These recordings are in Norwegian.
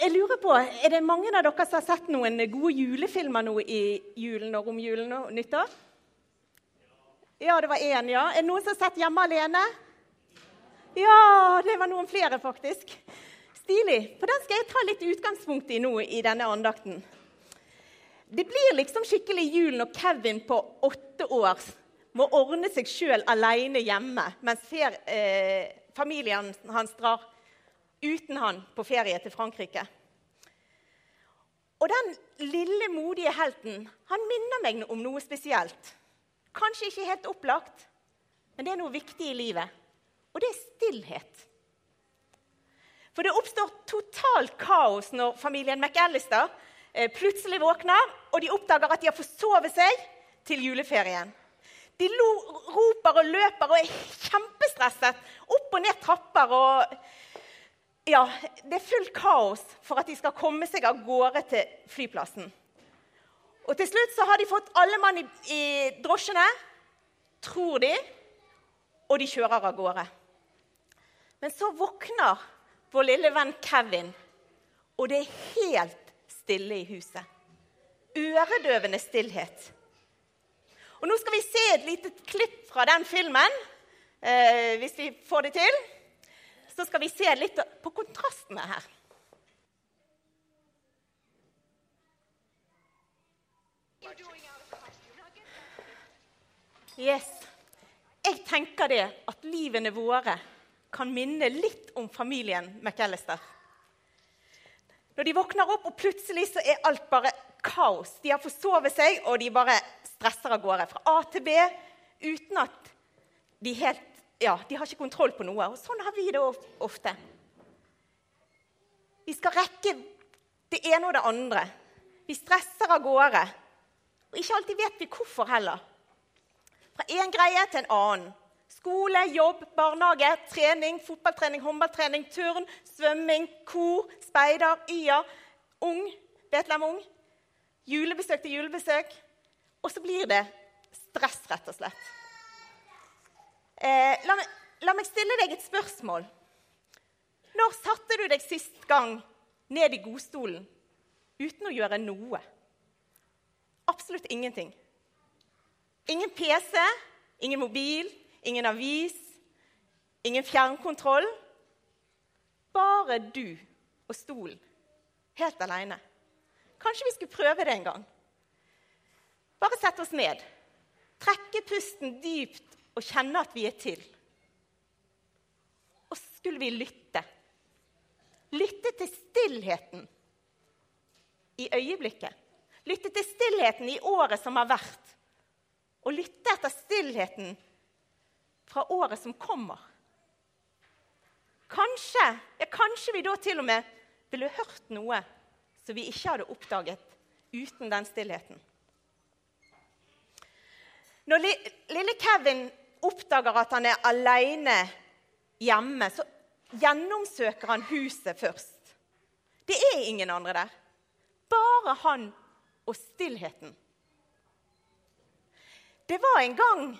jeg lurer på, Er det mange av dere som har sett noen gode julefilmer nå i julen og romjulen og nyttår? Ja, det var én, ja. Er det noen som har sett 'Hjemme alene'? Ja, det var noen flere, faktisk. Stilig. For den skal jeg ta litt utgangspunkt i nå i denne andakten. Det blir liksom skikkelig jul når Kevin på åtte år må ordne seg sjøl aleine hjemme mens fer, eh, familien hans drar uten han på ferie til Frankrike. Og den lille, modige helten han minner meg om noe spesielt. Kanskje ikke helt opplagt, men det er noe viktig i livet. Og det er stillhet. For det oppstår totalt kaos når familien McAllister eh, plutselig våkner og de oppdager at de har forsovet seg til juleferien. De roper og løper og er kjempestresset. Opp og ned trapper og ja, det er fullt kaos for at de skal komme seg av gårde til flyplassen. Og til slutt så har de fått alle mann i, i drosjene, tror de, og de kjører av gårde. Men så våkner vår lille venn Kevin, og det er helt stille i huset. Øredøvende stillhet. Og Nå skal vi se et lite klipp fra den filmen, eh, hvis vi får det til så skal vi se litt på kontrastene her. Yes. Jeg tenker det at livene våre kan minne litt om familien McAllister. Når de våkner opp, og plutselig så er alt bare kaos. De har forsovet seg, og de bare stresser av gårde fra A til B uten at de helt ja, de har ikke kontroll på noe. Og sånn har vi det ofte. Vi skal rekke det ene og det andre. Vi stresser av gårde. Og ikke alltid vet vi hvorfor heller. Fra én greie til en annen. Skole, jobb, barnehage, trening, fotballtrening, håndballtrening, turn, svømming, kor, speider, YA, ung, Betlehem Ung. Julebesøk til julebesøk. Og så blir det stress, rett og slett. Eh, la, la, meg, stille deg et spørsmål. Når satte du deg sist gang ned i godstolen uten å gjøre noe? Absolutt ingenting. Ingen PC, ingen mobil, ingen avis, ingen fjernkontroll. Bare du og stolen, helt aleine. Kanskje vi skulle prøve det en gang? Bare sette oss ned. Trekke pusten dypt og kjenne at vi er til. Og skulle vi lytte. Lytte til stillheten i øyeblikket. Lytte til stillheten i året som har vært. Og lytte etter stillheten fra året som kommer. Kanskje, ja, kanskje vi da til og med ville hørt noe som vi ikke hadde oppdaget uten den stillheten. Når lille Kevin oppdager at han er alene hjemme, så gjennomsøker han huset først. Det er ingen andre der. Bare han og stillheten. Det var en gang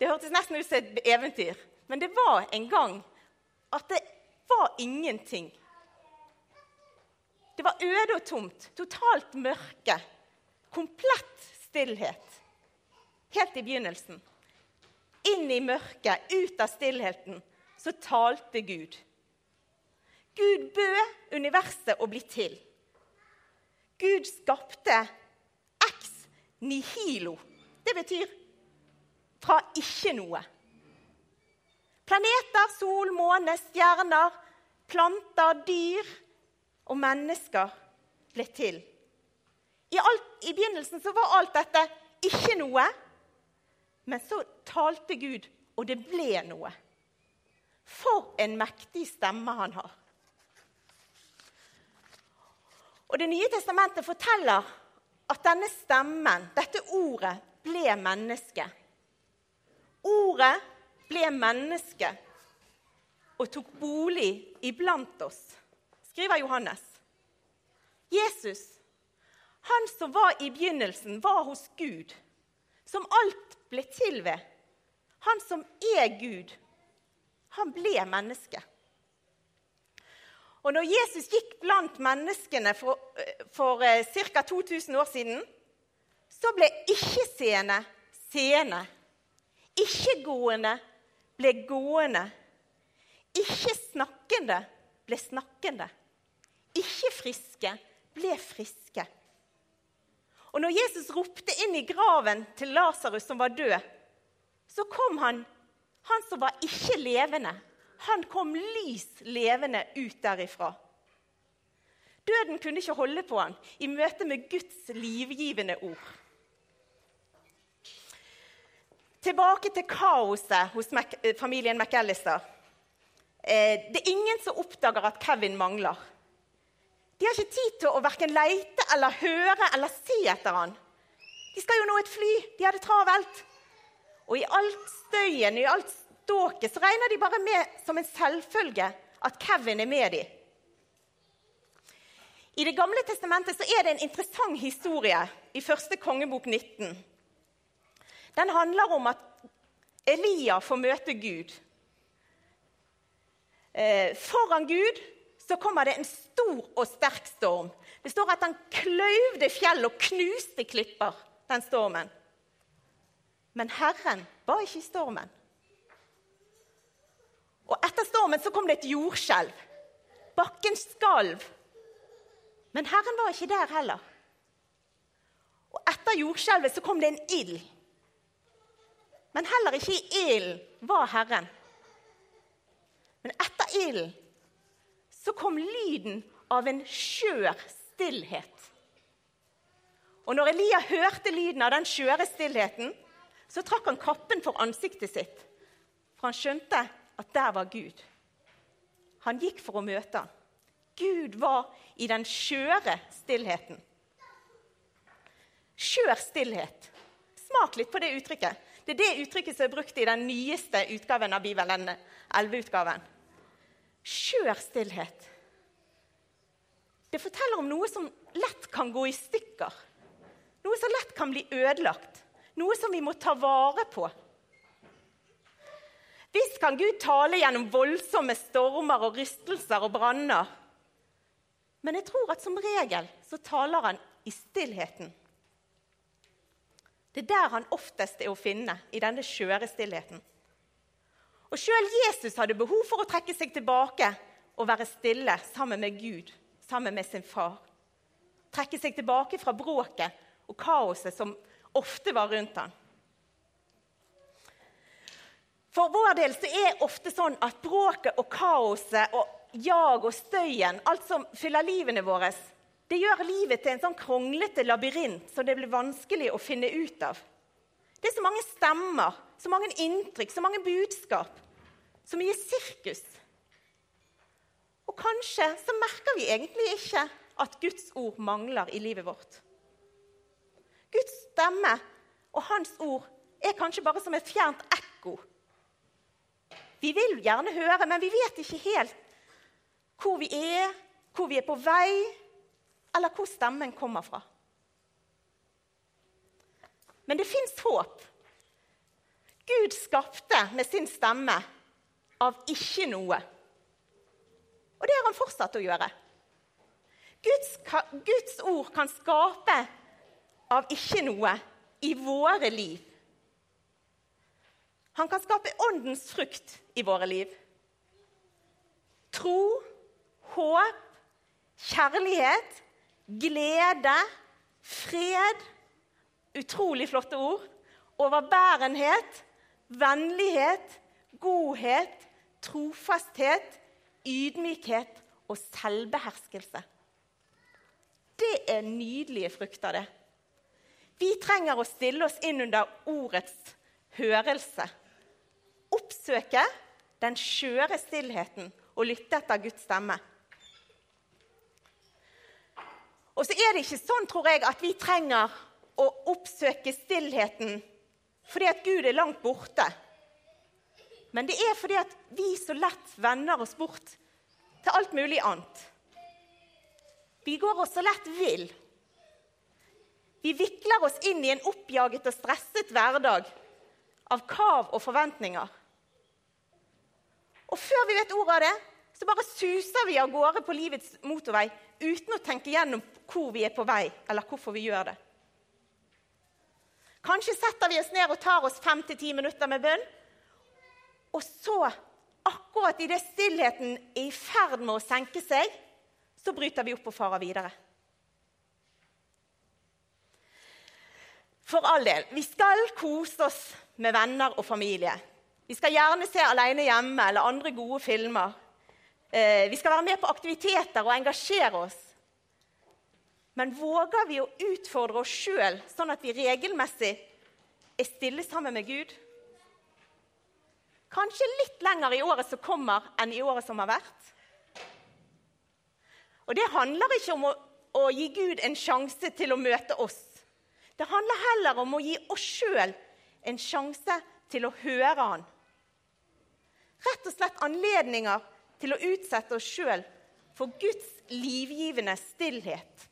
Det hørtes nesten ut som et eventyr, men det var en gang at det var ingenting. Det var øde og tomt. Totalt mørke. Komplett stillhet. Helt i begynnelsen inn i mørket, ut av stillheten, så talte Gud. Gud bød universet å bli til. Gud skapte ex nihilo. Det betyr fra ikke noe. Planeter, sol, måne, stjerner, planter, dyr og mennesker ble til. I, alt, I, begynnelsen var alt dette ikke noe, men så talte Gud, og det ble noe. For en mektig stemme han har. Og Det nye testamentet forteller at denne stemmen, dette ordet, ble menneske. Ordet ble menneske og tok bolig iblant oss, skriver Johannes. Jesus, han som var i begynnelsen, var hos Gud, som alt ble til ved. Han som er Gud. Han ble menneske. Og når Jesus gikk blant menneskene for, for ca. 2000 år siden, så ble ikke-seende seende. Ikke-gående ble gående. Ikke-snakkende ble snakkende. Ikke-friske ble friske. Og når Jesus ropte inn i graven til Lasarus, som var død, så kom han, han som var ikke levende. Han kom lys levende ut derifra. Døden kunne ikke holde på han i møte med Guds livgivende ord. Tilbake til kaoset hos eh, familien McAllister. Eh, det er ingen som oppdager at Kevin mangler. De har ikke tid til å verken leite eller høre eller se etter han. De skal jo nå et fly. De har det travelt. Og i alt støyen, i alt ståket, så regner de bare med som en selvfølge at Kevin er med dem. I Det gamle testamentet så er det en interessant historie i første kongebok 19. Den handler om at Elia får møte Gud. Eh, foran Gud så kommer det en stor og sterk storm. Det står at han kløyvde fjell og knuste klipper, den stormen. Men Herren var ikke i stormen. Og etter stormen så kom det et jordskjelv. Bakken skalv. Men Herren var ikke der heller. Og etter jordskjelvet så kom det en ild. Men heller ikke i ilden var Herren. Men etter ilden så kom lyden av en skjør stillhet. Og når Elia hørte lyden av den skjøre stillheten, så trakk han kappen for ansiktet sitt, for han skjønte at der var Gud. Han gikk for å møte ham. Gud var i den skjøre stillheten. Skjør stillhet. Smak litt på det uttrykket. Det er det uttrykket som er brukt i den nyeste utgaven av Bibelen, 11-utgaven. Skjør stillhet. Det forteller om noe som lett kan gå i stykker. Noe som lett kan bli ødelagt. Noe som vi må ta vare på. Visst kan Gud tale gjennom voldsomme stormer og rystelser og branner. Men jeg tror at som regel så taler han i stillheten. Det er der han oftest er å finne, i denne skjøre stillheten. Og Sjøl Jesus hadde behov for å trekke seg tilbake og være stille sammen med Gud, sammen med sin far. Trekke seg tilbake fra bråket og kaoset som ofte var rundt ham. For vår del så er ofte sånn at bråket og kaoset og jag og støyen, alt som fyller livene våre, det gjør livet til en sånn kronglete labyrint som det blir vanskelig å finne ut av. Det er så mange stemmer, så mange inntrykk, så mange budskap. Så mye sirkus. Og kanskje så merker vi egentlig ikke at Guds ord mangler i livet vårt. Guds stemme og hans ord er kanskje bare som et fjernt ekko. Vi vil gjerne høre, men vi vet ikke helt hvor vi er, hvor vi er på vei, eller hvor stemmen kommer fra. Men det fins håp. Gud skapte med sin stemme av ikke noe. Og det har han fortsatt å gjøre. Guds, Guds ord kan skape av ikke noe i våre liv. Han kan skape åndens frukt i våre liv. Tro, håp, kjærlighet, glede, fred Utrolig flotte ord. Overbærenhet, vennlighet, godhet, trofasthet, ydmykhet og selvbeherskelse. Det er nydelige frukter, det. Vi trenger å stille oss inn under ordets hørelse. Oppsøke den skjøre stillheten og lytte etter Guds stemme. Og så er det ikke sånn, tror jeg, at vi trenger å oppsøke stillheten fordi at Gud er langt borte. Men det er fordi at vi så lett vender oss bort til alt mulig annet. Vi går oss så lett vill. Vi vikler oss inn i en oppjaget og stresset hverdag av krav og forventninger. Og før vi vet ordet av det, Så bare suser vi av gårde på livets motorvei uten å tenke gjennom hvor vi er på vei, eller hvorfor vi gjør det. Kanskje setter vi oss ned og tar oss fem til ti minutter med bønn. Og så, akkurat idet stillheten er i ferd med å senke seg, så bryter vi opp og farer videre. For all del, vi skal kose oss med venner og familie. Vi skal gjerne se Alene hjemme eller andre gode filmer. Eh, vi skal være med på aktiviteter og engasjere oss. Men våger vi å utfordre oss sjøl, sånn at vi regelmessig er stille sammen med Gud? Kanskje litt lenger i året som kommer, enn i året som har vært? Og Det handler ikke om å, å gi Gud en sjanse til å møte oss. Det handler heller om å gi oss sjøl en sjanse til å høre Han. Rett og slett anledninger til å utsette oss sjøl for Guds livgivende stillhet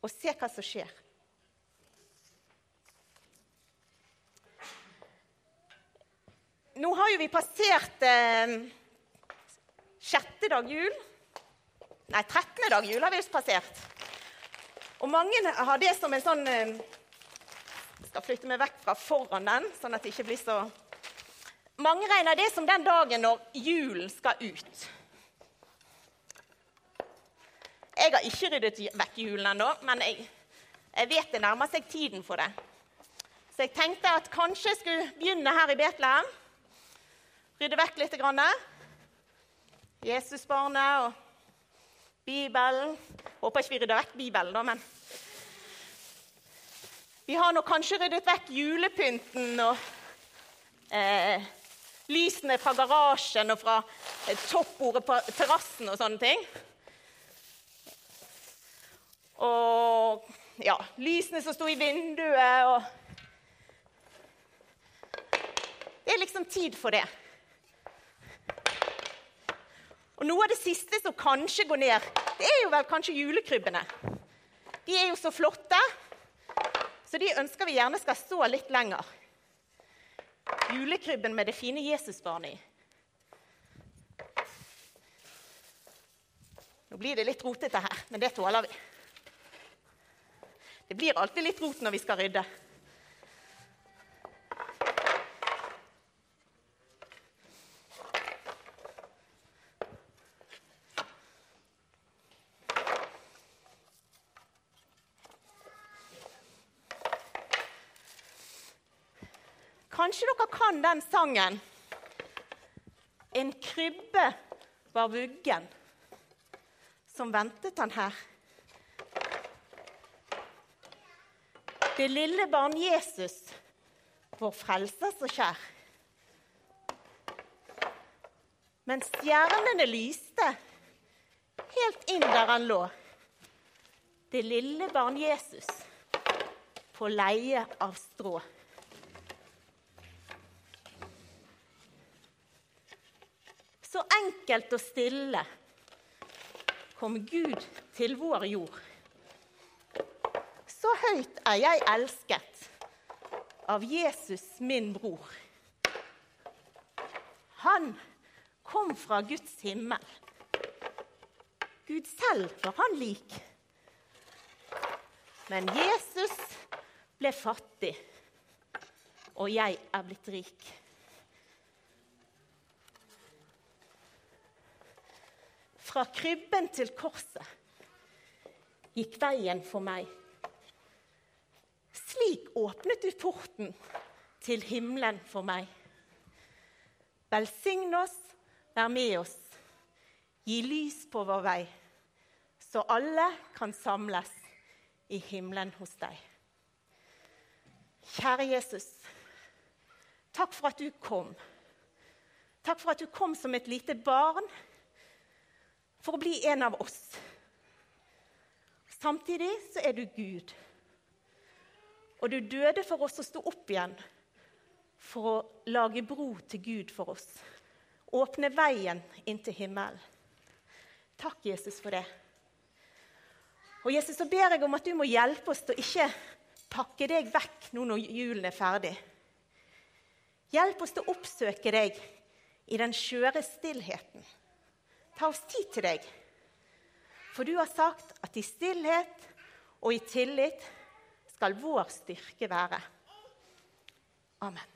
og se hva som skjer. Nå har jo vi passert eh, sjette dag jul. Nei, 13. dag jul har vi just passert. Og mange har det som en sånn eh, skal flytte meg vekk fra foran den, sånn at det ikke blir så Mange regner det som den dagen når julen skal ut. Jeg har ikke ryddet vekk julen ennå, men jeg, jeg, vet det nærmer seg tiden for det. Så jeg tenkte at kanskje jeg skulle begynne her i Betlehem. Rydde vekk litt. Grann. Jesusbarnet og Bibelen. Håper ikke vi rydder vekk Bibelen, da, men vi har nå kanskje ryddet vekk julepynten og eh, lysene fra garasjen og fra toppbordet på terrassen og sånne ting. Og ja, lysene som sto i vinduet og Det er liksom tid for det. Og Noe av det siste som kanskje går ned, det er jo vel kanskje julekrybbene. De er jo så flotte. Så de ønsker vi gjerne skal stå litt lenger. Julekrybben med det fine Jesusbarnet i. Nå blir det litt rotete her, men det tåler vi. Det blir alltid litt rot når vi skal rydde. Kanskje dere kan den sangen 'En krybbe var vuggen', som ventet han her. Det lille barn Jesus, vår frelser så kjær. Men stjernene lyste helt inn der han lå. Det lille barn Jesus på leie av strå. Så enkelt og stille kom Gud til vår jord. Så høyt er jeg elsket av Jesus, min bror. Han kom fra Guds himmel. Gud selv var han lik. Men Jesus ble fattig, og jeg er blitt rik. Fra krybben til korset gikk veien for meg. Slik åpnet du porten til himmelen for meg. Velsign oss, vær med oss, gi lys på vår vei, så alle kan samles i himmelen hos deg. Kjære Jesus, takk for at du kom. Takk for at du kom som et lite barn for å bli en av oss. Samtidig så er du Gud. Og du døde for oss å stå opp igjen for å lage bro til Gud for oss. Åpne veien inn til himmelen. Takk, Jesus, for det. Og Jesus, så ber jeg om at du må hjelpe oss til å ikke pakke deg vekk nå når julen er ferdig. Hjelp oss til å oppsøke deg i den skjøre stillheten ta oss tid til deg. For du har sagt at i stillhet og i tillit skal vår styrke være. Amen.